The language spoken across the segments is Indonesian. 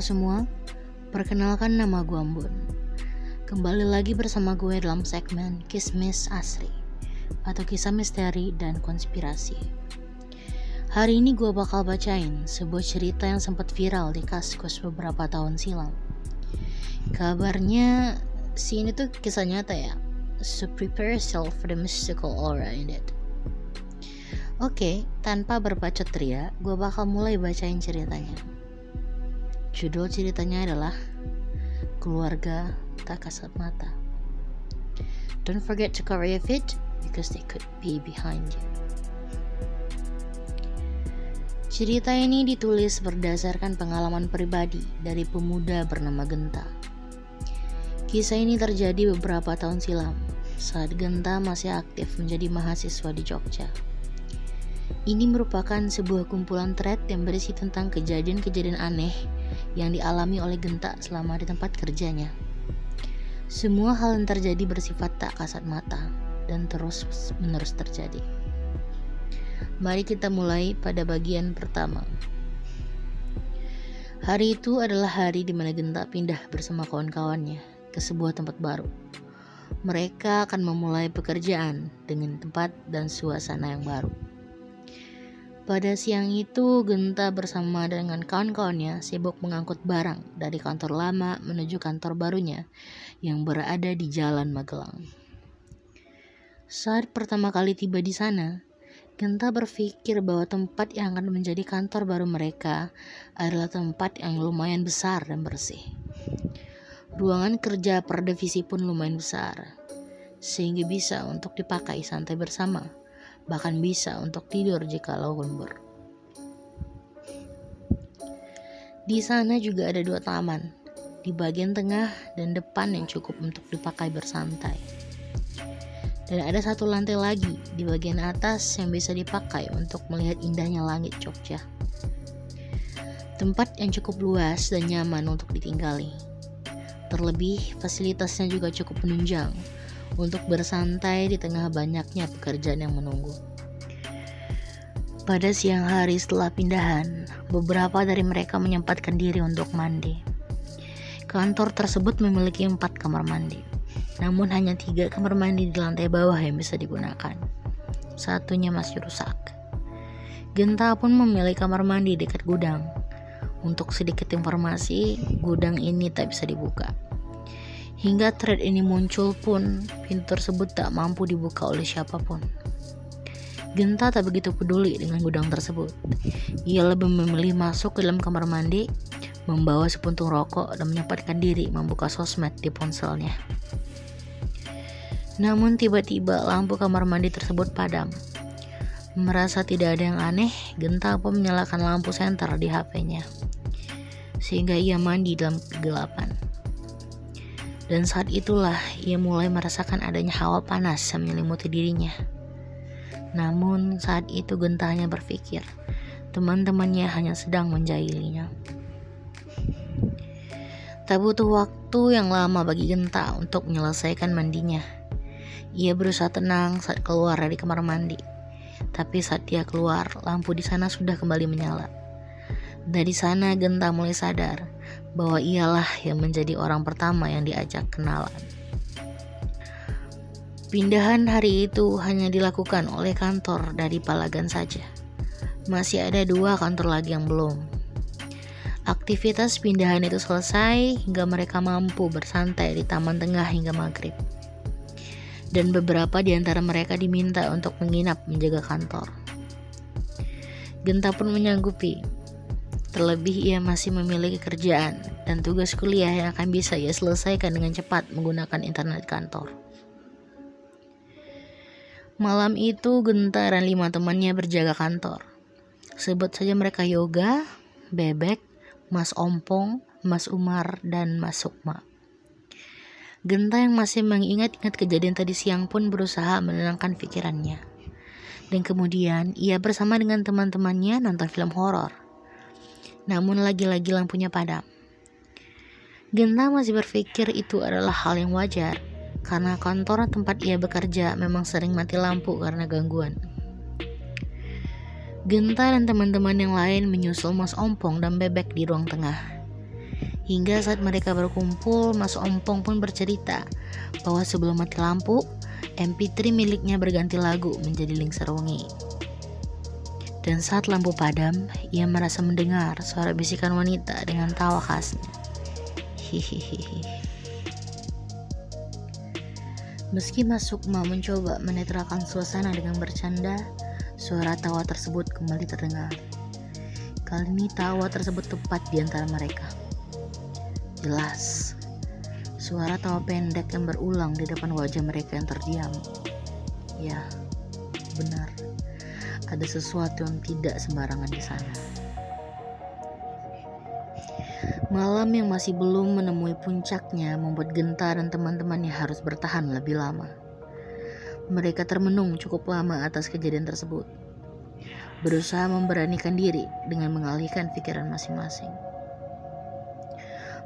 Semua, perkenalkan nama gue Ambon. Kembali lagi bersama gue dalam segmen Kismis Asri atau kisah misteri dan konspirasi. Hari ini gue bakal bacain sebuah cerita yang sempat viral di Kaskus beberapa tahun silam. Kabarnya si ini tuh kisah nyata ya. So prepare yourself for the mystical aura in it. Oke, tanpa berbacot ria, gue bakal mulai bacain ceritanya. Judul ceritanya adalah Keluarga Tak Kasat Mata. Don't forget to cover your feet because they could be behind you. Cerita ini ditulis berdasarkan pengalaman pribadi dari pemuda bernama Genta. Kisah ini terjadi beberapa tahun silam saat Genta masih aktif menjadi mahasiswa di Jogja. Ini merupakan sebuah kumpulan thread yang berisi tentang kejadian-kejadian aneh yang dialami oleh Genta selama di tempat kerjanya. Semua hal yang terjadi bersifat tak kasat mata dan terus menerus terjadi. Mari kita mulai pada bagian pertama. Hari itu adalah hari di mana Genta pindah bersama kawan-kawannya ke sebuah tempat baru. Mereka akan memulai pekerjaan dengan tempat dan suasana yang baru. Pada siang itu, Genta bersama dengan kawan-kawannya sibuk mengangkut barang dari kantor lama menuju kantor barunya yang berada di Jalan Magelang. Saat pertama kali tiba di sana, Genta berpikir bahwa tempat yang akan menjadi kantor baru mereka adalah tempat yang lumayan besar dan bersih. Ruangan kerja per divisi pun lumayan besar, sehingga bisa untuk dipakai santai bersama bahkan bisa untuk tidur jika lembur. Di sana juga ada dua taman, di bagian tengah dan depan yang cukup untuk dipakai bersantai. Dan ada satu lantai lagi di bagian atas yang bisa dipakai untuk melihat indahnya langit Jogja. Tempat yang cukup luas dan nyaman untuk ditinggali. Terlebih, fasilitasnya juga cukup menunjang, untuk bersantai di tengah banyaknya pekerjaan yang menunggu. Pada siang hari setelah pindahan, beberapa dari mereka menyempatkan diri untuk mandi. Kantor tersebut memiliki empat kamar mandi, namun hanya tiga kamar mandi di lantai bawah yang bisa digunakan. Satunya masih rusak. Genta pun memilih kamar mandi dekat gudang. Untuk sedikit informasi, gudang ini tak bisa dibuka. Hingga thread ini muncul pun, pintu tersebut tak mampu dibuka oleh siapa pun. Genta tak begitu peduli dengan gudang tersebut. Ia lebih memilih masuk ke dalam kamar mandi, membawa sepuntung rokok dan menyempatkan diri membuka sosmed di ponselnya. Namun tiba-tiba lampu kamar mandi tersebut padam. Merasa tidak ada yang aneh, Genta pun menyalakan lampu senter di HP-nya. Sehingga ia mandi dalam kegelapan. Dan saat itulah ia mulai merasakan adanya hawa panas yang menyelimuti dirinya. Namun saat itu gentahnya berpikir, teman-temannya hanya sedang menjahilinya. Tak butuh waktu yang lama bagi Genta untuk menyelesaikan mandinya. Ia berusaha tenang saat keluar dari kamar mandi. Tapi saat dia keluar, lampu di sana sudah kembali menyala. Dari sana Genta mulai sadar bahwa ialah yang menjadi orang pertama yang diajak kenalan. Pindahan hari itu hanya dilakukan oleh kantor dari Palagan saja. Masih ada dua kantor lagi yang belum. Aktivitas pindahan itu selesai hingga mereka mampu bersantai di taman tengah hingga maghrib. Dan beberapa di antara mereka diminta untuk menginap menjaga kantor. Genta pun menyanggupi Terlebih ia masih memiliki kerjaan dan tugas kuliah yang akan bisa ia selesaikan dengan cepat menggunakan internet kantor. Malam itu Genta dan lima temannya berjaga kantor. Sebut saja mereka Yoga, Bebek, Mas Ompong, Mas Umar, dan Mas Sukma. Genta yang masih mengingat-ingat kejadian tadi siang pun berusaha menenangkan pikirannya. Dan kemudian ia bersama dengan teman-temannya nonton film horor namun lagi-lagi lampunya padam. Genta masih berpikir itu adalah hal yang wajar, karena kantor tempat ia bekerja memang sering mati lampu karena gangguan. Genta dan teman-teman yang lain menyusul Mas Ompong dan Bebek di ruang tengah. Hingga saat mereka berkumpul, Mas Ompong pun bercerita bahwa sebelum mati lampu, MP3 miliknya berganti lagu menjadi Ling Serungi. Dan saat lampu padam, ia merasa mendengar suara bisikan wanita dengan tawa khasnya. Hihihi. Meski Mas Sukma mencoba menetralkan suasana dengan bercanda, suara tawa tersebut kembali terdengar. Kali ini tawa tersebut tepat di antara mereka. Jelas, suara tawa pendek yang berulang di depan wajah mereka yang terdiam. Ya, benar. Ada sesuatu yang tidak sembarangan di sana. Malam yang masih belum menemui puncaknya membuat Genta dan teman-temannya harus bertahan lebih lama. Mereka termenung cukup lama atas kejadian tersebut. Berusaha memberanikan diri dengan mengalihkan pikiran masing-masing.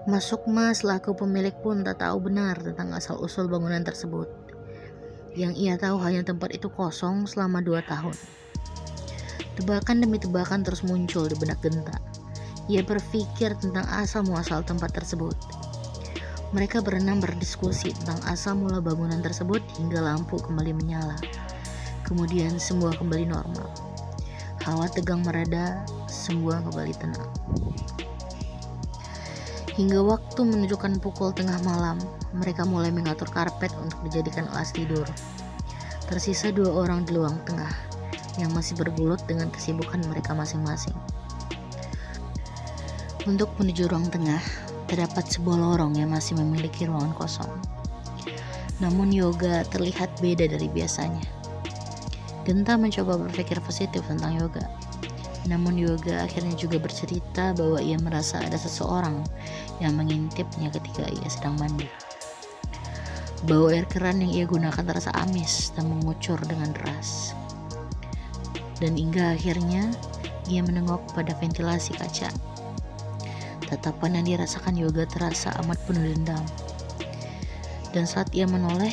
Masuk mas selaku pemilik pun tak tahu benar tentang asal-usul bangunan tersebut. Yang ia tahu hanya tempat itu kosong selama dua tahun. Tebakan demi tebakan terus muncul di benak Genta. Ia berpikir tentang asal muasal tempat tersebut. Mereka berenam berdiskusi tentang asal mula bangunan tersebut hingga lampu kembali menyala. Kemudian semua kembali normal. Hawa tegang mereda, semua kembali tenang. Hingga waktu menunjukkan pukul tengah malam, mereka mulai mengatur karpet untuk dijadikan alas tidur. Tersisa dua orang di luang tengah yang masih bergulut dengan kesibukan mereka masing-masing. Untuk menuju ruang tengah, terdapat sebuah lorong yang masih memiliki ruangan kosong. Namun yoga terlihat beda dari biasanya. Genta mencoba berpikir positif tentang yoga. Namun Yoga akhirnya juga bercerita bahwa ia merasa ada seseorang yang mengintipnya ketika ia sedang mandi. Bau air keran yang ia gunakan terasa amis dan mengucur dengan deras. Dan hingga akhirnya ia menengok pada ventilasi kaca. Tatapan yang dirasakan Yoga terasa amat penuh dendam. Dan saat ia menoleh,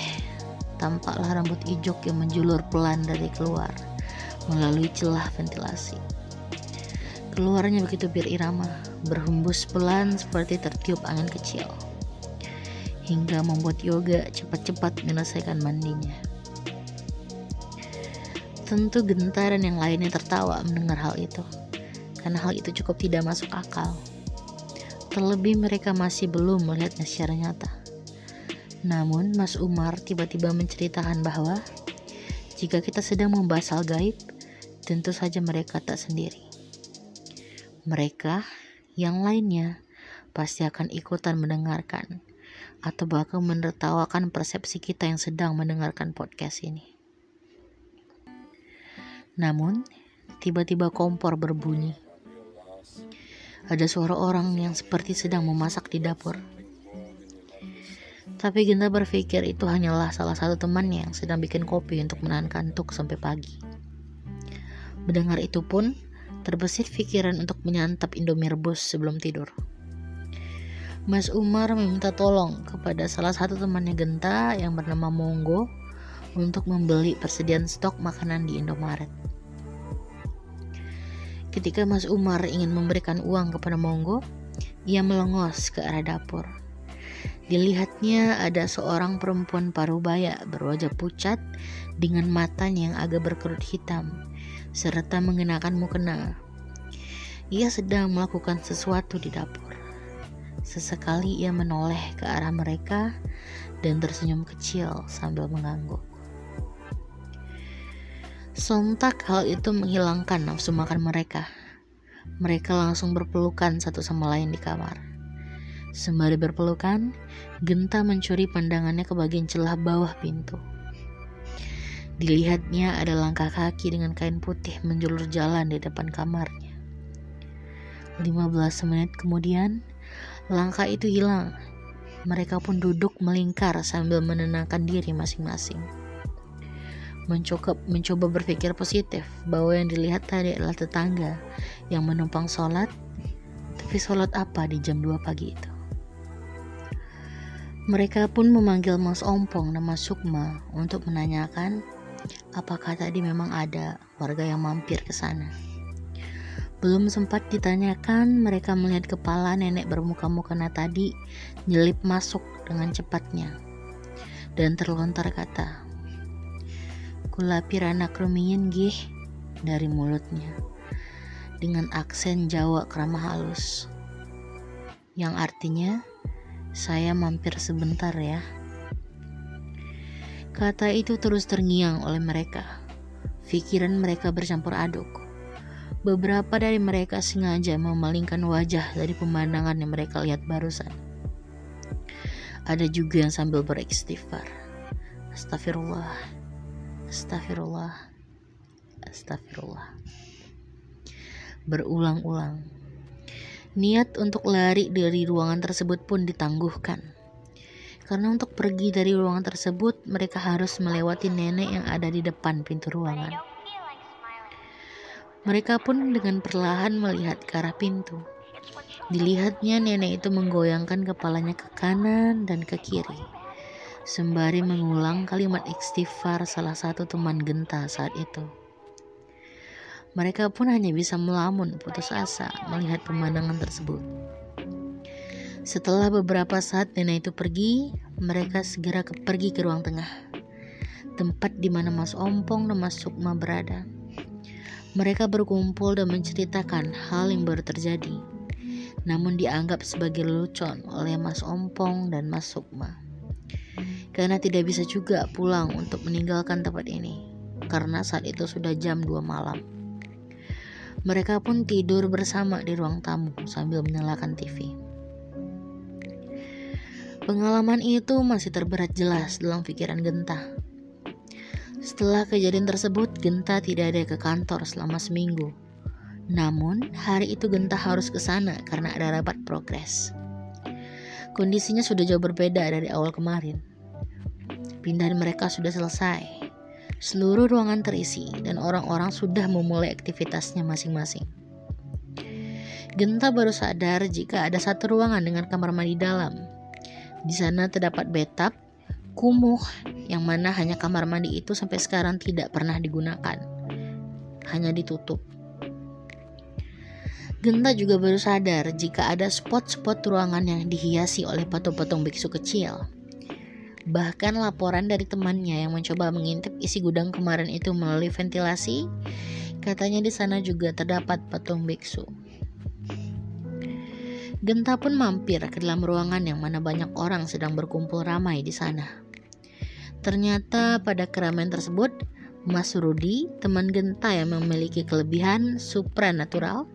tampaklah rambut ijok yang menjulur pelan dari keluar melalui celah ventilasi. Keluarnya begitu berirama, berhembus pelan seperti tertiup angin kecil. Hingga membuat Yoga cepat-cepat menyelesaikan mandinya. Tentu Gentar dan yang lainnya tertawa mendengar hal itu, karena hal itu cukup tidak masuk akal. Terlebih mereka masih belum melihatnya secara nyata. Namun Mas Umar tiba-tiba menceritakan bahwa jika kita sedang membahas hal gaib, tentu saja mereka tak sendiri mereka yang lainnya pasti akan ikutan mendengarkan atau bahkan menertawakan persepsi kita yang sedang mendengarkan podcast ini. Namun, tiba-tiba kompor berbunyi. Ada suara orang yang seperti sedang memasak di dapur. Tapi Genta berpikir itu hanyalah salah satu temannya yang sedang bikin kopi untuk menahan kantuk sampai pagi. Mendengar itu pun, terbesit pikiran untuk menyantap Indomie rebus sebelum tidur. Mas Umar meminta tolong kepada salah satu temannya Genta yang bernama Monggo untuk membeli persediaan stok makanan di Indomaret. Ketika Mas Umar ingin memberikan uang kepada Monggo, ia melengos ke arah dapur. Dilihatnya ada seorang perempuan parubaya berwajah pucat dengan matanya yang agak berkerut hitam serta mengenakan mukena. Ia sedang melakukan sesuatu di dapur. Sesekali ia menoleh ke arah mereka dan tersenyum kecil sambil mengangguk. Sontak hal itu menghilangkan nafsu makan mereka. Mereka langsung berpelukan satu sama lain di kamar. Sembari berpelukan, Genta mencuri pandangannya ke bagian celah bawah pintu. Dilihatnya ada langkah kaki dengan kain putih menjulur jalan di depan kamarnya. 15 menit kemudian, langkah itu hilang. Mereka pun duduk melingkar sambil menenangkan diri masing-masing. Mencoba, mencoba berpikir positif bahwa yang dilihat tadi adalah tetangga yang menumpang sholat, tapi sholat apa di jam 2 pagi itu? Mereka pun memanggil Mas Ompong dan Mas Sukma untuk menanyakan apakah tadi memang ada warga yang mampir ke sana. Belum sempat ditanyakan, mereka melihat kepala nenek bermuka mukena tadi nyelip masuk dengan cepatnya. Dan terlontar kata, Kula pirana krumiyin gih dari mulutnya dengan aksen Jawa keramah halus yang artinya saya mampir sebentar ya. Kata itu terus terngiang oleh mereka. Pikiran mereka bercampur aduk. Beberapa dari mereka sengaja memalingkan wajah dari pemandangan yang mereka lihat barusan. Ada juga yang sambil beristighfar. Astagfirullah. Astagfirullah. Astagfirullah. Berulang-ulang. Niat untuk lari dari ruangan tersebut pun ditangguhkan karena untuk pergi dari ruangan tersebut, mereka harus melewati nenek yang ada di depan pintu ruangan. Mereka pun dengan perlahan melihat ke arah pintu. Dilihatnya nenek itu menggoyangkan kepalanya ke kanan dan ke kiri. Sembari mengulang kalimat istighfar salah satu teman Genta saat itu. Mereka pun hanya bisa melamun putus asa melihat pemandangan tersebut. Setelah beberapa saat nenek itu pergi, mereka segera ke pergi ke ruang tengah, tempat di mana Mas Ompong dan Mas Sukma berada. Mereka berkumpul dan menceritakan hal yang baru terjadi, namun dianggap sebagai lelucon oleh Mas Ompong dan Mas Sukma. Karena tidak bisa juga pulang untuk meninggalkan tempat ini, karena saat itu sudah jam 2 malam. Mereka pun tidur bersama di ruang tamu sambil menyalakan TV. Pengalaman itu masih terberat jelas dalam pikiran Genta. Setelah kejadian tersebut, Genta tidak ada ke kantor selama seminggu. Namun, hari itu Genta harus ke sana karena ada rapat progres. Kondisinya sudah jauh berbeda dari awal kemarin. Pindahan mereka sudah selesai. Seluruh ruangan terisi dan orang-orang sudah memulai aktivitasnya masing-masing. Genta baru sadar jika ada satu ruangan dengan kamar mandi dalam di sana terdapat betap, kumuh, yang mana hanya kamar mandi itu sampai sekarang tidak pernah digunakan. Hanya ditutup. Genta juga baru sadar jika ada spot-spot ruangan yang dihiasi oleh patung-patung biksu kecil. Bahkan laporan dari temannya yang mencoba mengintip isi gudang kemarin itu melalui ventilasi, katanya di sana juga terdapat patung biksu. Genta pun mampir ke dalam ruangan yang mana banyak orang sedang berkumpul ramai di sana. Ternyata pada keramaian tersebut, Mas Rudi, teman Genta yang memiliki kelebihan supranatural,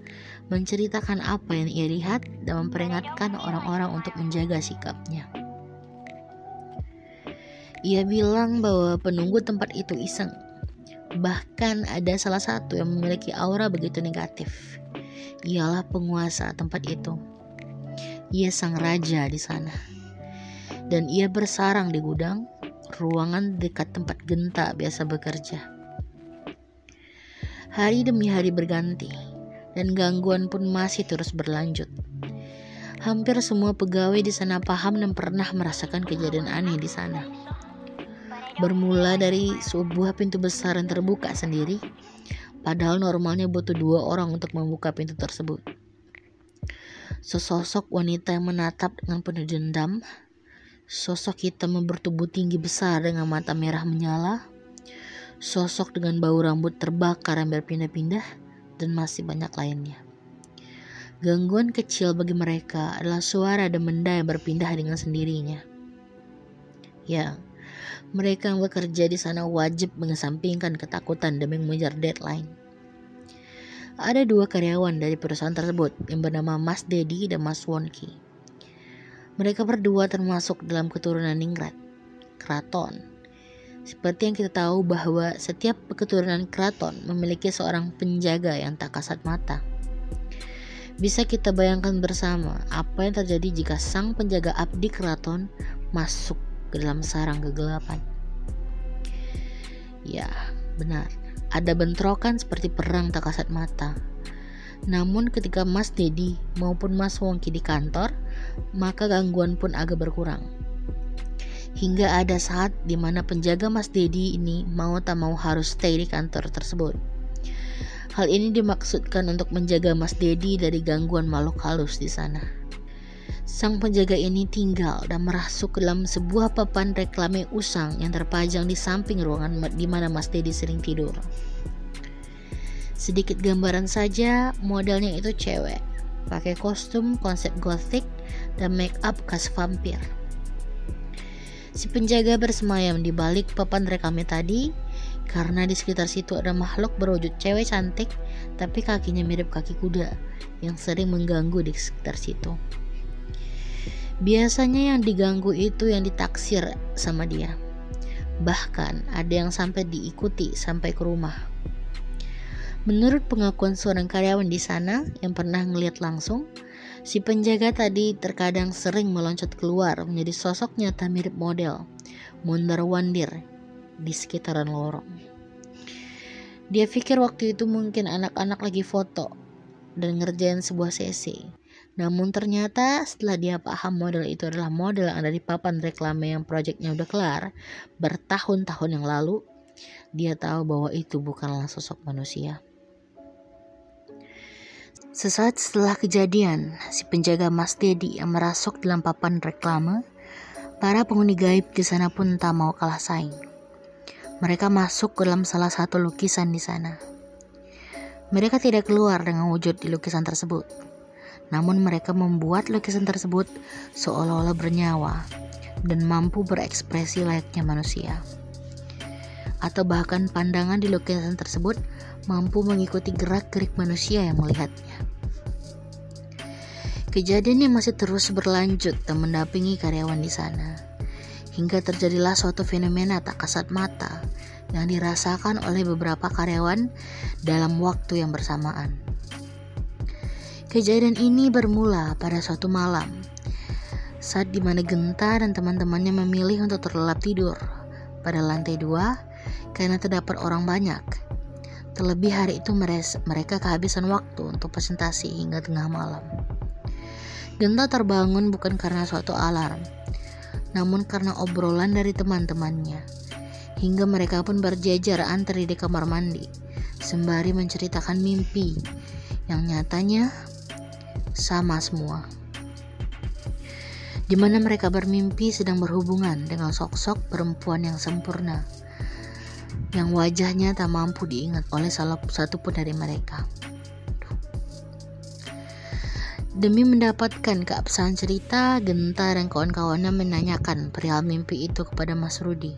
menceritakan apa yang ia lihat dan memperingatkan orang-orang untuk menjaga sikapnya. Ia bilang bahwa penunggu tempat itu iseng. Bahkan ada salah satu yang memiliki aura begitu negatif. Ialah penguasa tempat itu. Ia sang raja di sana. Dan ia bersarang di gudang, ruangan dekat tempat Genta biasa bekerja. Hari demi hari berganti, dan gangguan pun masih terus berlanjut. Hampir semua pegawai di sana paham dan pernah merasakan kejadian aneh di sana. Bermula dari sebuah pintu besar yang terbuka sendiri, padahal normalnya butuh dua orang untuk membuka pintu tersebut. Sesosok wanita yang menatap dengan penuh dendam. Sosok hitam bertubuh tinggi besar dengan mata merah menyala. Sosok dengan bau rambut terbakar yang berpindah-pindah dan masih banyak lainnya. Gangguan kecil bagi mereka adalah suara dan benda yang berpindah dengan sendirinya. Ya, mereka yang bekerja di sana wajib mengesampingkan ketakutan demi mengejar deadline. Ada dua karyawan dari perusahaan tersebut yang bernama Mas Dedi dan Mas Wonki. Mereka berdua termasuk dalam keturunan Ningrat, keraton. Seperti yang kita tahu bahwa setiap keturunan keraton memiliki seorang penjaga yang tak kasat mata. Bisa kita bayangkan bersama apa yang terjadi jika sang penjaga abdi keraton masuk ke dalam sarang kegelapan. Ya, benar ada bentrokan seperti perang tak kasat mata. Namun ketika Mas Dedi maupun Mas Wongki di kantor, maka gangguan pun agak berkurang. Hingga ada saat di mana penjaga Mas Dedi ini mau tak mau harus stay di kantor tersebut. Hal ini dimaksudkan untuk menjaga Mas Dedi dari gangguan makhluk halus di sana. Sang penjaga ini tinggal dan merasuk dalam sebuah papan reklame usang yang terpajang di samping ruangan di mana Mas Dedi sering tidur. Sedikit gambaran saja, modelnya itu cewek, pakai kostum konsep gothic dan make up khas vampir. Si penjaga bersemayam di balik papan reklame tadi karena di sekitar situ ada makhluk berwujud cewek cantik tapi kakinya mirip kaki kuda yang sering mengganggu di sekitar situ. Biasanya yang diganggu itu yang ditaksir sama dia. Bahkan ada yang sampai diikuti sampai ke rumah. Menurut pengakuan seorang karyawan di sana yang pernah ngeliat langsung, si penjaga tadi terkadang sering meloncat keluar menjadi sosok nyata mirip model, mondar wandir di sekitaran lorong. Dia pikir waktu itu mungkin anak-anak lagi foto dan ngerjain sebuah sesi. Namun ternyata setelah dia paham model itu adalah model yang ada di papan reklame yang proyeknya udah kelar bertahun-tahun yang lalu, dia tahu bahwa itu bukanlah sosok manusia. Sesaat setelah kejadian, si penjaga Mas Dedi yang merasuk dalam papan reklame, para penghuni gaib di sana pun tak mau kalah saing. Mereka masuk ke dalam salah satu lukisan di sana. Mereka tidak keluar dengan wujud di lukisan tersebut, namun mereka membuat lukisan tersebut seolah-olah bernyawa dan mampu berekspresi layaknya manusia. Atau bahkan pandangan di lukisan tersebut mampu mengikuti gerak-gerik manusia yang melihatnya. Kejadian yang masih terus berlanjut dan mendampingi karyawan di sana, hingga terjadilah suatu fenomena tak kasat mata yang dirasakan oleh beberapa karyawan dalam waktu yang bersamaan. Kejadian ini bermula pada suatu malam, saat di mana Genta dan teman-temannya memilih untuk terlelap tidur pada lantai dua karena terdapat orang banyak Terlebih hari itu mereka kehabisan waktu untuk presentasi hingga tengah malam. Genta terbangun bukan karena suatu alarm, namun karena obrolan dari teman-temannya. Hingga mereka pun berjejer antri di kamar mandi, sembari menceritakan mimpi yang nyatanya sama semua. Di mana mereka bermimpi sedang berhubungan dengan sosok perempuan yang sempurna yang wajahnya tak mampu diingat oleh salah satu pun dari mereka. Demi mendapatkan keabsahan cerita, Genta dan kawan-kawannya menanyakan perihal mimpi itu kepada Mas Rudi.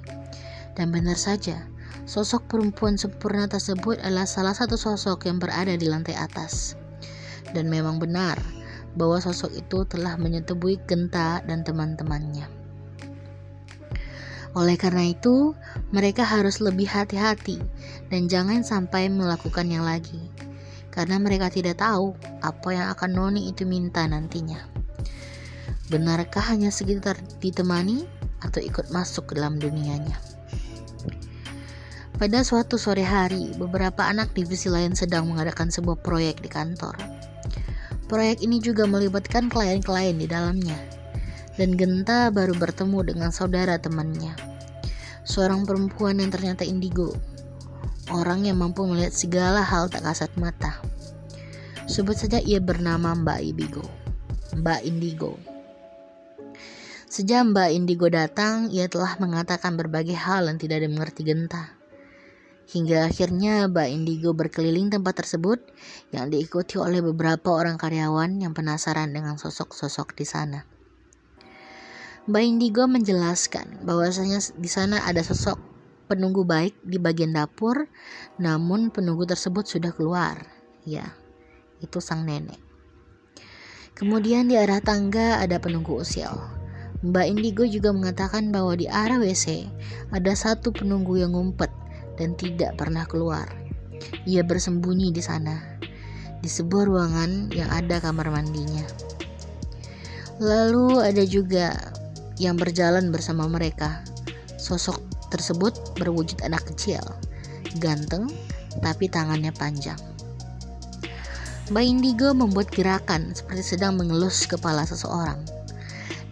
Dan benar saja, sosok perempuan sempurna tersebut adalah salah satu sosok yang berada di lantai atas. Dan memang benar bahwa sosok itu telah menyetubui Genta dan teman-temannya. Oleh karena itu, mereka harus lebih hati-hati dan jangan sampai melakukannya lagi, karena mereka tidak tahu apa yang akan Noni itu minta nantinya. Benarkah hanya sekitar ditemani atau ikut masuk ke dalam dunianya? Pada suatu sore hari, beberapa anak divisi lain sedang mengadakan sebuah proyek di kantor. Proyek ini juga melibatkan klien-klien di dalamnya, dan Genta baru bertemu dengan saudara temannya. Seorang perempuan yang ternyata indigo. Orang yang mampu melihat segala hal tak kasat mata. Sebut saja ia bernama Mbak Ibigo. Mbak Indigo. Sejak Mbak Indigo datang, ia telah mengatakan berbagai hal yang tidak dimengerti Genta. Hingga akhirnya Mbak Indigo berkeliling tempat tersebut yang diikuti oleh beberapa orang karyawan yang penasaran dengan sosok-sosok di sana. Mbak Indigo menjelaskan bahwasanya di sana ada sosok penunggu baik di bagian dapur, namun penunggu tersebut sudah keluar. Ya, itu sang nenek. Kemudian di arah tangga ada penunggu usil. Mbak Indigo juga mengatakan bahwa di arah WC ada satu penunggu yang ngumpet dan tidak pernah keluar. Ia bersembunyi di sana, di sebuah ruangan yang ada kamar mandinya. Lalu ada juga yang berjalan bersama mereka. Sosok tersebut berwujud anak kecil, ganteng, tapi tangannya panjang. Mbak Indigo membuat gerakan seperti sedang mengelus kepala seseorang.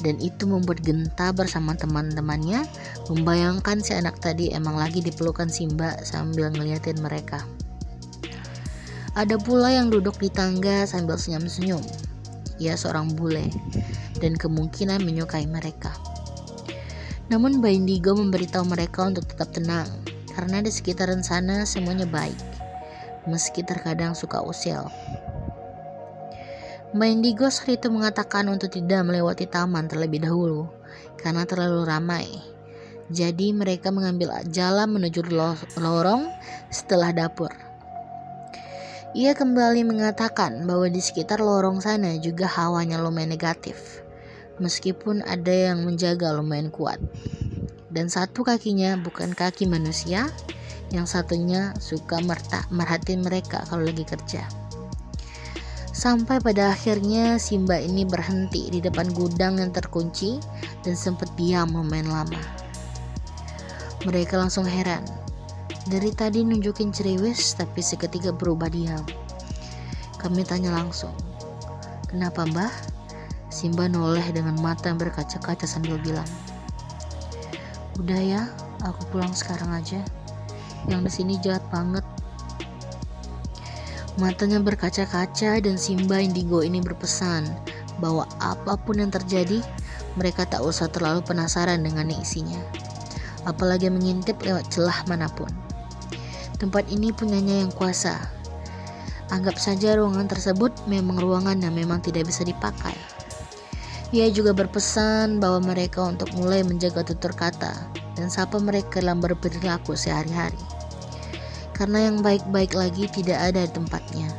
Dan itu membuat Genta bersama teman-temannya membayangkan si anak tadi emang lagi dipelukan Simba sambil ngeliatin mereka. Ada pula yang duduk di tangga sambil senyum-senyum. Ia seorang bule dan kemungkinan menyukai mereka. Namun Mbak Indigo memberitahu mereka untuk tetap tenang karena di sekitaran sana semuanya baik, meski terkadang suka usil. Mbak Indigo saat itu mengatakan untuk tidak melewati taman terlebih dahulu karena terlalu ramai. Jadi mereka mengambil jalan menuju lorong setelah dapur. Ia kembali mengatakan bahwa di sekitar lorong sana juga hawanya lumayan negatif, meskipun ada yang menjaga lumayan kuat. Dan satu kakinya bukan kaki manusia, yang satunya suka merhatiin mereka kalau lagi kerja. Sampai pada akhirnya Simba ini berhenti di depan gudang yang terkunci dan sempat diam lumayan lama. Mereka langsung heran dari tadi nunjukin ceriwis tapi seketika berubah diam. Kami tanya langsung, kenapa mbah? Simba noleh dengan mata yang berkaca-kaca sambil bilang, Udah ya, aku pulang sekarang aja. Yang di sini jahat banget. Matanya berkaca-kaca dan Simba Indigo ini berpesan bahwa apa pun yang terjadi, mereka tak usah terlalu penasaran dengan isinya. Apalagi mengintip lewat celah mana pun. Tempat ini punyanya yang kuasa. Anggap saja ruangan tersebut memang ruangan yang memang tidak bisa dipakai. Ia juga berpesan bahwa mereka untuk mulai menjaga tutur kata dan sapa mereka dalam berperilaku sehari-hari. Karena yang baik-baik lagi tidak ada tempatnya.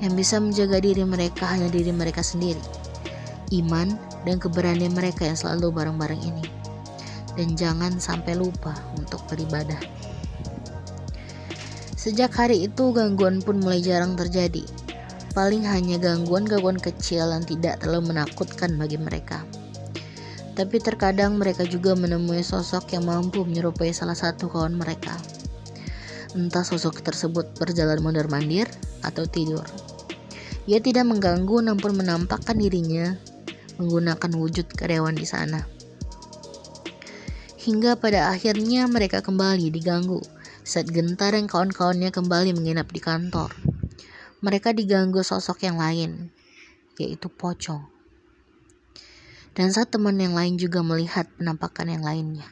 Yang bisa menjaga diri mereka hanya diri mereka sendiri. Iman dan keberanian mereka yang selalu bareng-bareng ini. Dan jangan sampai lupa untuk beribadah. Sejak hari itu gangguan pun mulai jarang terjadi. Paling hanya gangguan-gangguan kecil yang tidak terlalu menakutkan bagi mereka. Tapi terkadang mereka juga menemui sosok yang mampu menyerupai salah satu kawan mereka. Entah sosok tersebut berjalan mondar-mandir atau tidur. Ia tidak mengganggu namun menampakkan dirinya menggunakan wujud karyawan di sana. Hingga pada akhirnya mereka kembali diganggu saat Gentar dan kawan-kawannya kembali menginap di kantor. Mereka diganggu sosok yang lain, yaitu Pocong. Dan saat teman yang lain juga melihat penampakan yang lainnya.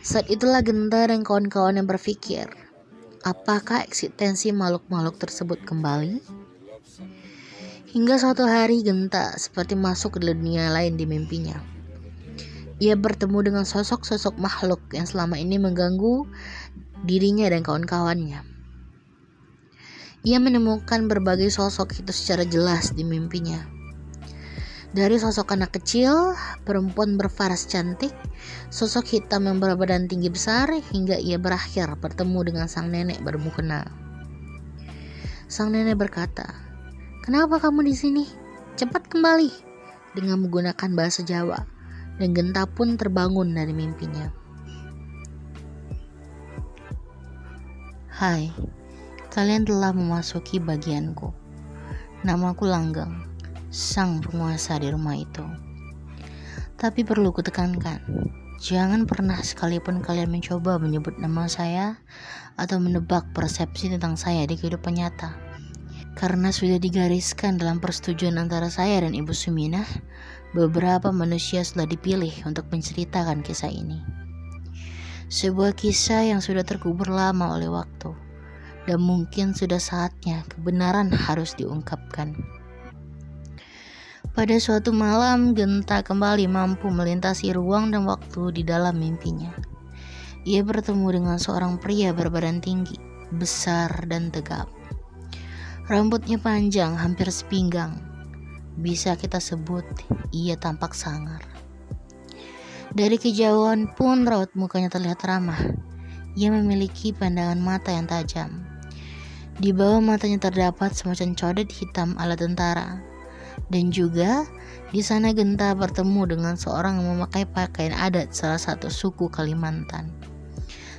Saat itulah Gentar dan kawan-kawan yang berpikir, apakah eksistensi makhluk-makhluk tersebut kembali? Hingga suatu hari Genta seperti masuk ke dunia lain di mimpinya. Ia bertemu dengan sosok-sosok makhluk yang selama ini mengganggu dirinya dan kawan-kawannya. Ia menemukan berbagai sosok itu secara jelas di mimpinya. Dari sosok anak kecil, perempuan berfaras cantik, sosok hitam yang berbadan tinggi besar, hingga ia berakhir bertemu dengan sang nenek bermukena. Sang nenek berkata, "Kenapa kamu di sini? Cepat kembali!" dengan menggunakan bahasa Jawa dan Genta pun terbangun dari mimpinya. Hai, kalian telah memasuki bagianku. Namaku Langgeng, sang penguasa di rumah itu. Tapi perlu kutekankan, jangan pernah sekalipun kalian mencoba menyebut nama saya atau menebak persepsi tentang saya di kehidupan nyata. Karena sudah digariskan dalam persetujuan antara saya dan Ibu Suminah beberapa manusia sudah dipilih untuk menceritakan kisah ini. Sebuah kisah yang sudah terkubur lama oleh waktu, dan mungkin sudah saatnya kebenaran harus diungkapkan. Pada suatu malam, Genta kembali mampu melintasi ruang dan waktu di dalam mimpinya. Ia bertemu dengan seorang pria berbadan tinggi, besar dan tegap. Rambutnya panjang, hampir sepinggang, bisa kita sebut ia tampak sangar. Dari kejauhan pun raut mukanya terlihat ramah. Ia memiliki pandangan mata yang tajam. Di bawah matanya terdapat semacam codet hitam ala tentara. Dan juga di sana Genta bertemu dengan seorang yang memakai pakaian adat salah satu suku Kalimantan.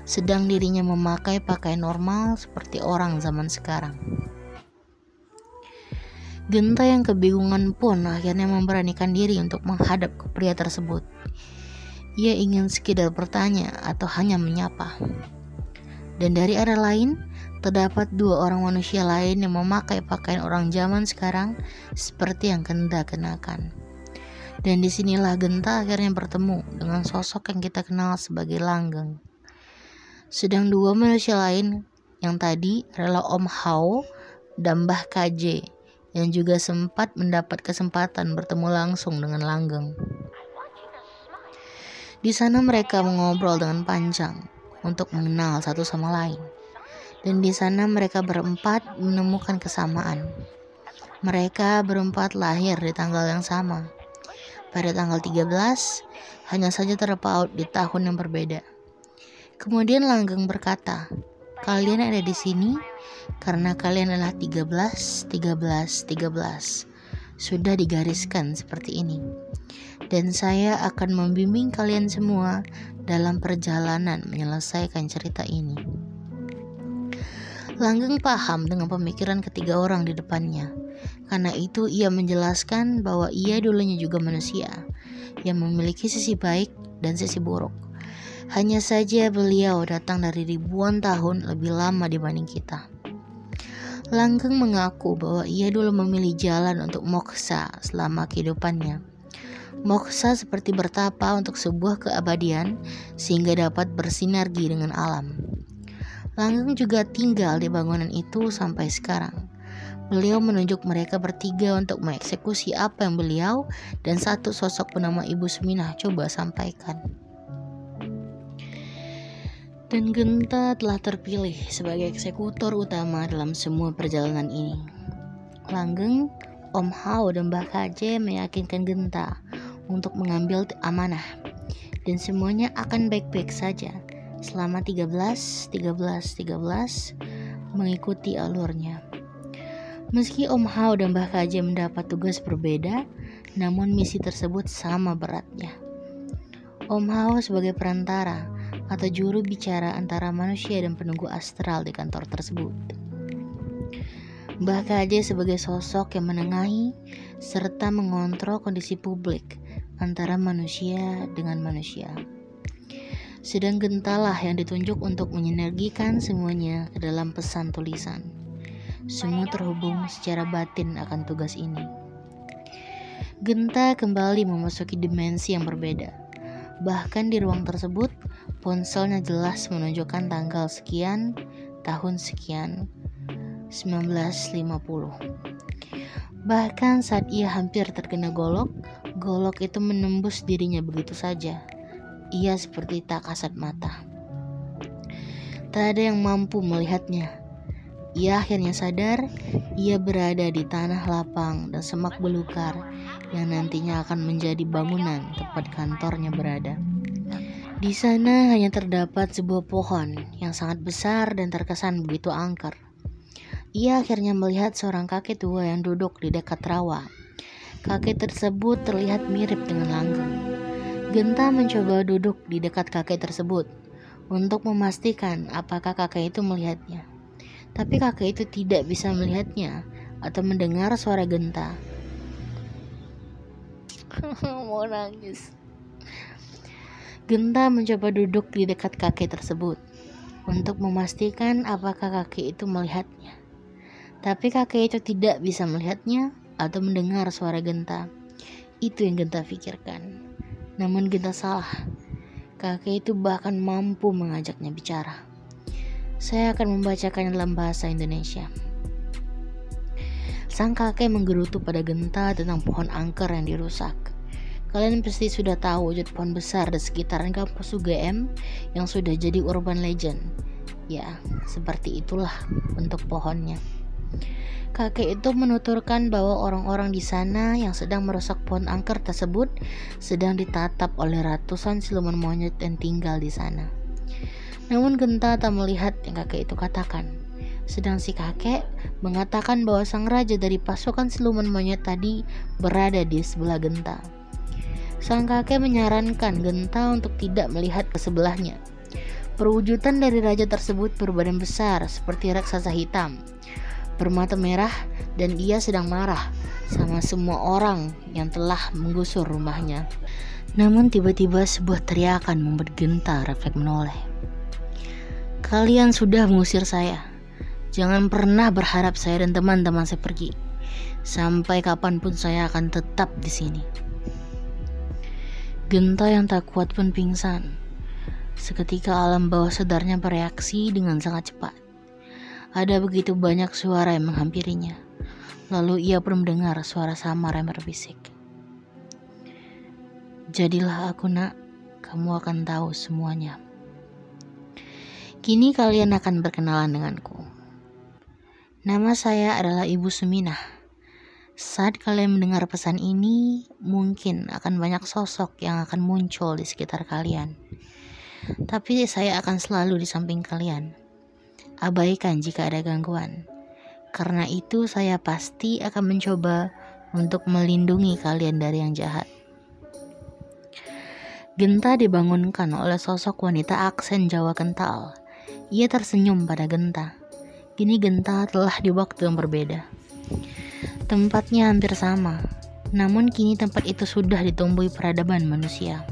Sedang dirinya memakai pakaian normal seperti orang zaman sekarang. Genta yang kebingungan pun akhirnya memberanikan diri untuk menghadap ke pria tersebut. Ia ingin sekedar bertanya atau hanya menyapa. Dan dari arah lain, terdapat dua orang manusia lain yang memakai pakaian orang zaman sekarang seperti yang Genta kenakan. Dan di sinilah Genta akhirnya bertemu dengan sosok yang kita kenal sebagai Langgeng. Sedang dua manusia lain yang tadi adalah Om Hao dan Mbah KJ yang juga sempat mendapat kesempatan bertemu langsung dengan Langgeng. Di sana mereka mengobrol dengan panjang untuk mengenal satu sama lain. Dan di sana mereka berempat menemukan kesamaan. Mereka berempat lahir di tanggal yang sama. Pada tanggal 13, hanya saja terpaut di tahun yang berbeda. Kemudian Langgeng berkata, Kalian ada di sini karena kalian adalah 13, 13, 13. Sudah digariskan seperti ini. Dan saya akan membimbing kalian semua dalam perjalanan menyelesaikan cerita ini. Langgeng paham dengan pemikiran ketiga orang di depannya. Karena itu ia menjelaskan bahwa ia dulunya juga manusia yang memiliki sisi baik dan sisi buruk. Hanya saja beliau datang dari ribuan tahun lebih lama dibanding kita. Langgeng mengaku bahwa ia dulu memilih jalan untuk moksa selama kehidupannya. Moksa seperti bertapa untuk sebuah keabadian sehingga dapat bersinergi dengan alam. Langgeng juga tinggal di bangunan itu sampai sekarang. Beliau menunjuk mereka bertiga untuk mengeksekusi apa yang beliau dan satu sosok bernama Ibu Suminah coba sampaikan dan Genta telah terpilih sebagai eksekutor utama dalam semua perjalanan ini. Langgeng, Om Hao dan Mbah Kaje meyakinkan Genta untuk mengambil amanah dan semuanya akan baik-baik saja selama 13, 13, 13 mengikuti alurnya. Meski Om Hao dan Mbah Kaje mendapat tugas berbeda, namun misi tersebut sama beratnya. Om Hao sebagai perantara atau juru bicara antara manusia dan penunggu astral di kantor tersebut. Mbah KJ sebagai sosok yang menengahi serta mengontrol kondisi publik antara manusia dengan manusia. Sedang gentalah yang ditunjuk untuk menyenergikan semuanya ke dalam pesan tulisan. Semua terhubung secara batin akan tugas ini. Genta kembali memasuki dimensi yang berbeda. Bahkan di ruang tersebut, Ponselnya jelas menunjukkan tanggal sekian, tahun sekian, 1950. Bahkan saat ia hampir terkena golok, golok itu menembus dirinya begitu saja. Ia seperti tak kasat mata. Tak ada yang mampu melihatnya. Ia akhirnya sadar ia berada di tanah lapang dan semak belukar yang nantinya akan menjadi bangunan tempat kantornya berada. Di sana hanya terdapat sebuah pohon yang sangat besar dan terkesan begitu angker. Ia akhirnya melihat seorang kakek tua yang duduk di dekat rawa. Kakek tersebut terlihat mirip dengan langgeng. Genta mencoba duduk di dekat kakek tersebut untuk memastikan apakah kakek itu melihatnya. Tapi kakek itu tidak bisa melihatnya atau mendengar suara Genta. Mau nangis. Genta mencoba duduk di dekat kakek tersebut untuk memastikan apakah kakek itu melihatnya. Tapi kakek itu tidak bisa melihatnya atau mendengar suara Genta. Itu yang Genta pikirkan. Namun Genta salah. Kakek itu bahkan mampu mengajaknya bicara. Saya akan membacakannya dalam bahasa Indonesia. Sang kakek menggerutu pada Genta tentang pohon angker yang dirusak. Kalian pasti sudah tahu wujud pohon besar di sekitaran kampus UGM yang sudah jadi urban legend. Ya, seperti itulah bentuk pohonnya. Kakek itu menuturkan bahwa orang-orang di sana yang sedang merusak pohon angker tersebut sedang ditatap oleh ratusan siluman monyet yang tinggal di sana. Namun Genta tak melihat yang kakek itu katakan. Sedang si kakek mengatakan bahwa sang raja dari pasukan siluman monyet tadi berada di sebelah Genta. Sang kakek menyarankan Genta untuk tidak melihat ke sebelahnya. Perwujudan dari raja tersebut berbadan besar seperti raksasa hitam, bermata merah, dan ia sedang marah sama semua orang yang telah menggusur rumahnya. Namun tiba-tiba sebuah teriakan membuat Genta refleks menoleh. Kalian sudah mengusir saya. Jangan pernah berharap saya dan teman-teman saya pergi. Sampai kapan pun saya akan tetap di sini. Genta yang tak kuat pun pingsan. Seketika alam bawah sadarnya bereaksi dengan sangat cepat. Ada begitu banyak suara yang menghampirinya. Lalu ia pun mendengar suara samar yang berbisik. Jadilah aku nak, kamu akan tahu semuanya. Kini kalian akan berkenalan denganku. Nama saya adalah Ibu Suminah. Saat kalian mendengar pesan ini, mungkin akan banyak sosok yang akan muncul di sekitar kalian. Tapi saya akan selalu di samping kalian. Abaikan jika ada gangguan. Karena itu saya pasti akan mencoba untuk melindungi kalian dari yang jahat. Genta dibangunkan oleh sosok wanita aksen Jawa kental ia tersenyum pada Genta. Kini Genta telah di waktu yang berbeda. Tempatnya hampir sama, namun kini tempat itu sudah ditumbuhi peradaban manusia.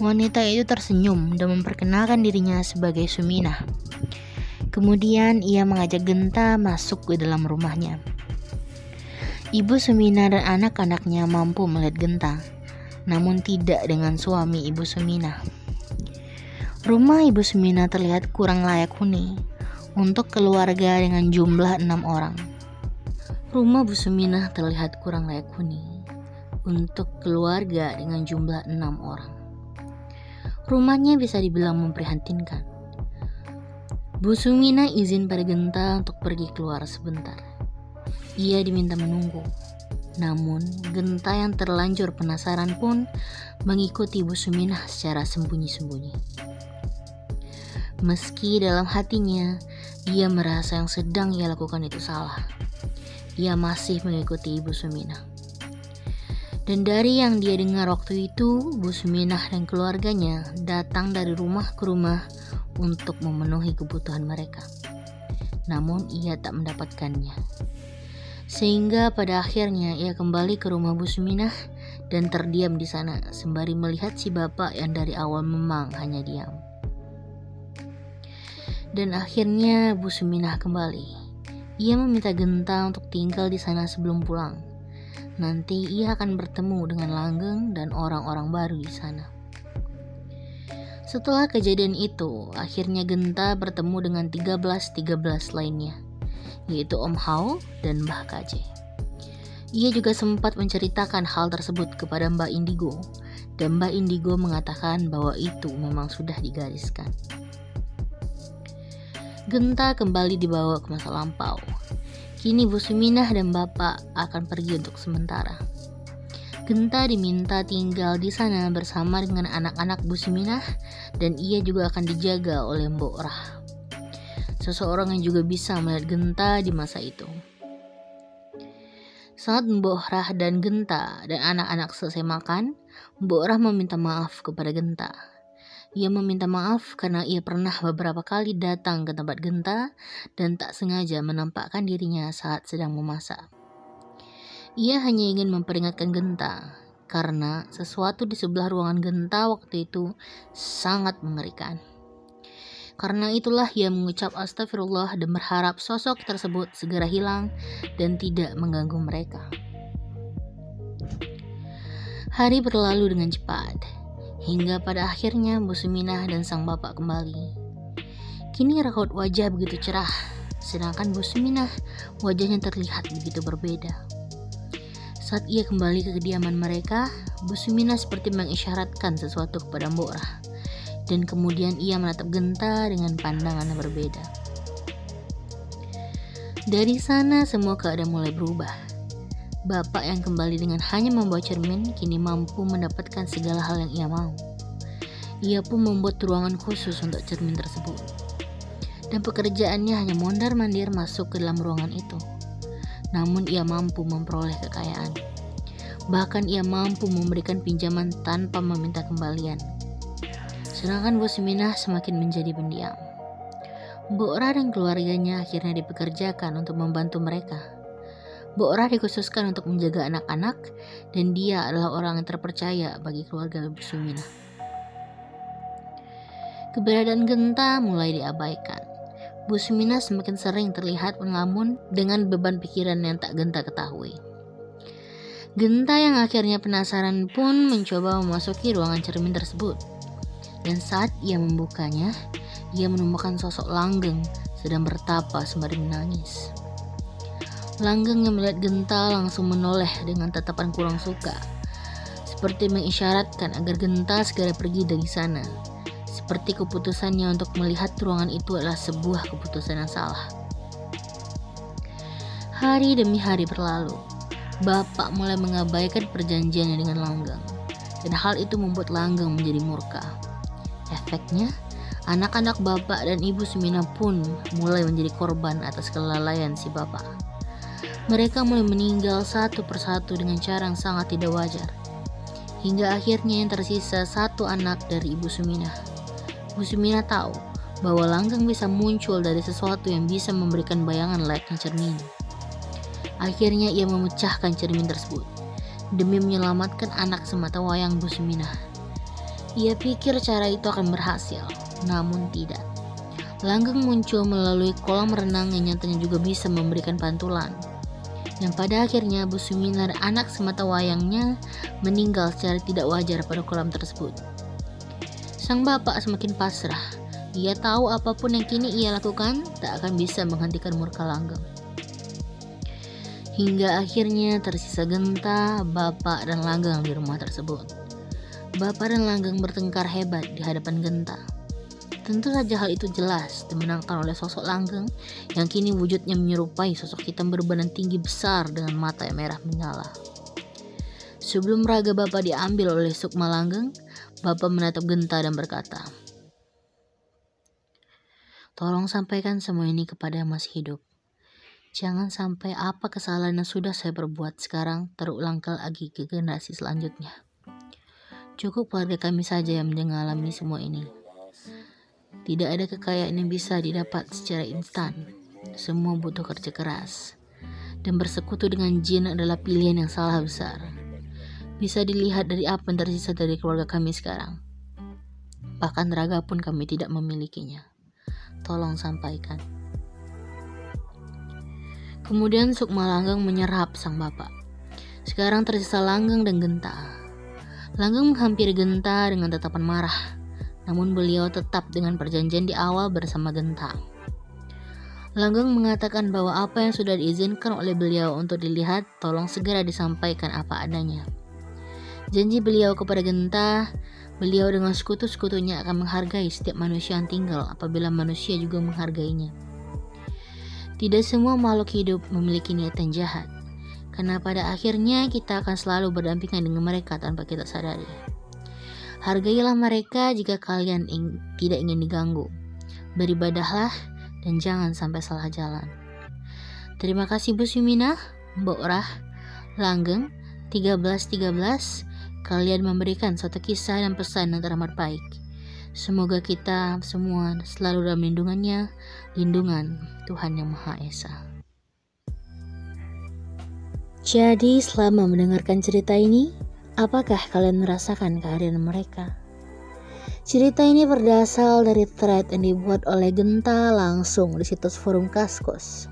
Wanita itu tersenyum dan memperkenalkan dirinya sebagai Suminah. Kemudian ia mengajak Genta masuk ke dalam rumahnya. Ibu Sumina dan anak-anaknya mampu melihat Genta, namun tidak dengan suami Ibu Sumina. Rumah Ibu Sumina terlihat kurang layak huni untuk keluarga dengan jumlah enam orang. Rumah Bu Sumina terlihat kurang layak huni untuk keluarga dengan jumlah enam orang. Rumahnya bisa dibilang memprihatinkan. Bu Sumina izin pada Genta untuk pergi keluar sebentar. Ia diminta menunggu. Namun, Genta yang terlanjur penasaran pun mengikuti Bu Suminah secara sembunyi-sembunyi. Meski dalam hatinya ia merasa yang sedang ia lakukan itu salah, ia masih mengikuti Ibu Suminah. Dan dari yang dia dengar waktu itu, Bu Suminah dan keluarganya datang dari rumah ke rumah untuk memenuhi kebutuhan mereka. Namun ia tak mendapatkannya. Sehingga pada akhirnya ia kembali ke rumah Bu Suminah dan terdiam di sana sembari melihat si bapak yang dari awal memang hanya diam. Dan akhirnya Bu Suminah kembali. Ia meminta Genta untuk tinggal di sana sebelum pulang. Nanti ia akan bertemu dengan Langgeng dan orang-orang baru di sana. Setelah kejadian itu, akhirnya Genta bertemu dengan 13-13 lainnya, yaitu Om Hao dan Mbah Kaje. Ia juga sempat menceritakan hal tersebut kepada Mbak Indigo, dan Mbak Indigo mengatakan bahwa itu memang sudah digariskan. Genta kembali dibawa ke masa lampau. Kini Bu Suminah dan Bapak akan pergi untuk sementara. Genta diminta tinggal di sana bersama dengan anak-anak Bu Suminah dan ia juga akan dijaga oleh Mbok Rah. Seseorang yang juga bisa melihat Genta di masa itu. Saat Mbok Rah dan Genta dan anak-anak selesai makan, Mbok Rah meminta maaf kepada Genta ia meminta maaf karena ia pernah beberapa kali datang ke tempat Genta dan tak sengaja menampakkan dirinya saat sedang memasak. Ia hanya ingin memperingatkan Genta karena sesuatu di sebelah ruangan Genta waktu itu sangat mengerikan. Karena itulah ia mengucap astagfirullah dan berharap sosok tersebut segera hilang dan tidak mengganggu mereka. Hari berlalu dengan cepat hingga pada akhirnya Bu Suminah dan sang bapak kembali. Kini raut wajah begitu cerah, sedangkan Bu Suminah wajahnya terlihat begitu berbeda. Saat ia kembali ke kediaman mereka, Bu Suminah seperti mengisyaratkan sesuatu kepada Mbok Rah, dan kemudian ia menatap Genta dengan pandangan yang berbeda. Dari sana semua keadaan mulai berubah. Bapak yang kembali dengan hanya membawa cermin kini mampu mendapatkan segala hal yang ia mau. Ia pun membuat ruangan khusus untuk cermin tersebut. Dan pekerjaannya hanya mondar-mandir masuk ke dalam ruangan itu. Namun ia mampu memperoleh kekayaan. Bahkan ia mampu memberikan pinjaman tanpa meminta kembalian. Sedangkan Bos Minah semakin menjadi pendiam. Bu Ora dan keluarganya akhirnya dipekerjakan untuk membantu mereka Bu Orah dikhususkan untuk menjaga anak-anak dan dia adalah orang yang terpercaya bagi keluarga Sumina. Keberadaan Genta mulai diabaikan. Bu Sumina semakin sering terlihat melamun dengan beban pikiran yang tak Genta ketahui. Genta yang akhirnya penasaran pun mencoba memasuki ruangan cermin tersebut. Dan saat ia membukanya, ia menemukan sosok langgeng sedang bertapa sembari menangis. Langgeng yang melihat Genta langsung menoleh dengan tatapan kurang suka, seperti mengisyaratkan agar Genta segera pergi dari sana. Seperti keputusannya untuk melihat ruangan itu adalah sebuah keputusan yang salah. Hari demi hari berlalu, Bapak mulai mengabaikan perjanjiannya dengan Langgeng, dan hal itu membuat Langgeng menjadi murka. Efeknya, anak-anak Bapak dan Ibu Sumina pun mulai menjadi korban atas kelalaian si Bapak. Mereka mulai meninggal satu persatu dengan cara yang sangat tidak wajar. Hingga akhirnya yang tersisa satu anak dari Ibu Sumina. Ibu Sumina tahu bahwa Langgeng bisa muncul dari sesuatu yang bisa memberikan bayangan layaknya cermin. Akhirnya ia memecahkan cermin tersebut demi menyelamatkan anak semata wayang Bu Suminah. Ia pikir cara itu akan berhasil, namun tidak. Langgeng muncul melalui kolam renang yang nyatanya juga bisa memberikan pantulan. Yang pada akhirnya Bu Suminar anak semata wayangnya meninggal secara tidak wajar pada kolam tersebut. Sang bapak semakin pasrah. Ia tahu apa pun yang kini ia lakukan tak akan bisa menghentikan murka Langgeng. Hingga akhirnya tersisa Genta, Bapak, dan Langgeng di rumah tersebut. Bapak dan Langgeng bertengkar hebat di hadapan Genta. Tentu saja hal itu jelas dimenangkan oleh sosok Langgeng yang kini wujudnya menyerupai sosok hitam berbadan tinggi besar dengan mata yang merah menyala. Sebelum raga Bapak diambil oleh Sukma Langgeng, Bapak menatap Genta dan berkata, Tolong sampaikan semua ini kepada yang masih hidup. Jangan sampai apa kesalahan yang sudah saya perbuat sekarang terulang lagi ke generasi selanjutnya. Cukup keluarga kami saja yang mengalami semua ini. Tidak ada kekayaan yang bisa didapat secara instan. Semua butuh kerja keras. Dan bersekutu dengan jin adalah pilihan yang salah besar. Bisa dilihat dari apa yang tersisa dari keluarga kami sekarang. Bahkan raga pun kami tidak memilikinya. Tolong sampaikan. Kemudian Sukma Langgeng menyerap sang bapak. Sekarang tersisa Langgeng dan Genta. Langgeng menghampiri Genta dengan tatapan marah, namun beliau tetap dengan perjanjian di awal bersama Genta. Langgeng mengatakan bahwa apa yang sudah diizinkan oleh beliau untuk dilihat tolong segera disampaikan apa adanya. Janji beliau kepada Genta, beliau dengan sekutu-sekutunya akan menghargai setiap manusia yang tinggal apabila manusia juga menghargainya. Tidak semua makhluk hidup memiliki niatan jahat, karena pada akhirnya kita akan selalu berdampingan dengan mereka tanpa kita sadari. Hargailah mereka jika kalian ing tidak ingin diganggu. Beribadahlah dan jangan sampai salah jalan. Terima kasih Bu Sumina, Mbok Rah, Langgeng, 1313, kalian memberikan satu kisah dan pesan yang teramat baik. Semoga kita semua selalu dalam lindungannya, lindungan Tuhan Yang Maha Esa. Jadi selama mendengarkan cerita ini, apakah kalian merasakan kehadiran mereka? Cerita ini berdasar dari thread yang dibuat oleh Genta langsung di situs forum Kaskos.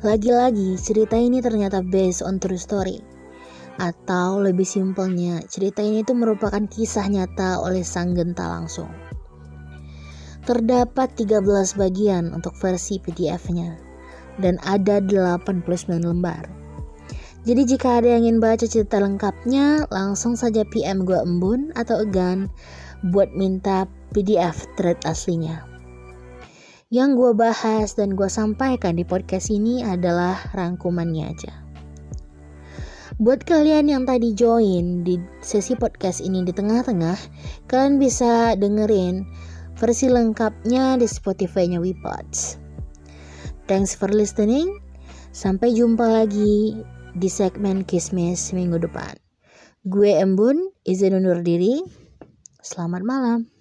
Lagi-lagi, cerita ini ternyata based on true story atau lebih simpelnya, cerita ini itu merupakan kisah nyata oleh sang genta langsung. Terdapat 13 bagian untuk versi PDF-nya dan ada 89 lembar. Jadi jika ada yang ingin baca cerita lengkapnya, langsung saja PM gue Embun atau Egan buat minta PDF thread aslinya. Yang gue bahas dan gue sampaikan di podcast ini adalah rangkumannya aja. Buat kalian yang tadi join di sesi podcast ini di tengah-tengah, kalian bisa dengerin versi lengkapnya di Spotify-nya Wipods. Thanks for listening. Sampai jumpa lagi di segmen Kismis minggu depan. Gue Embun, izin undur diri. Selamat malam.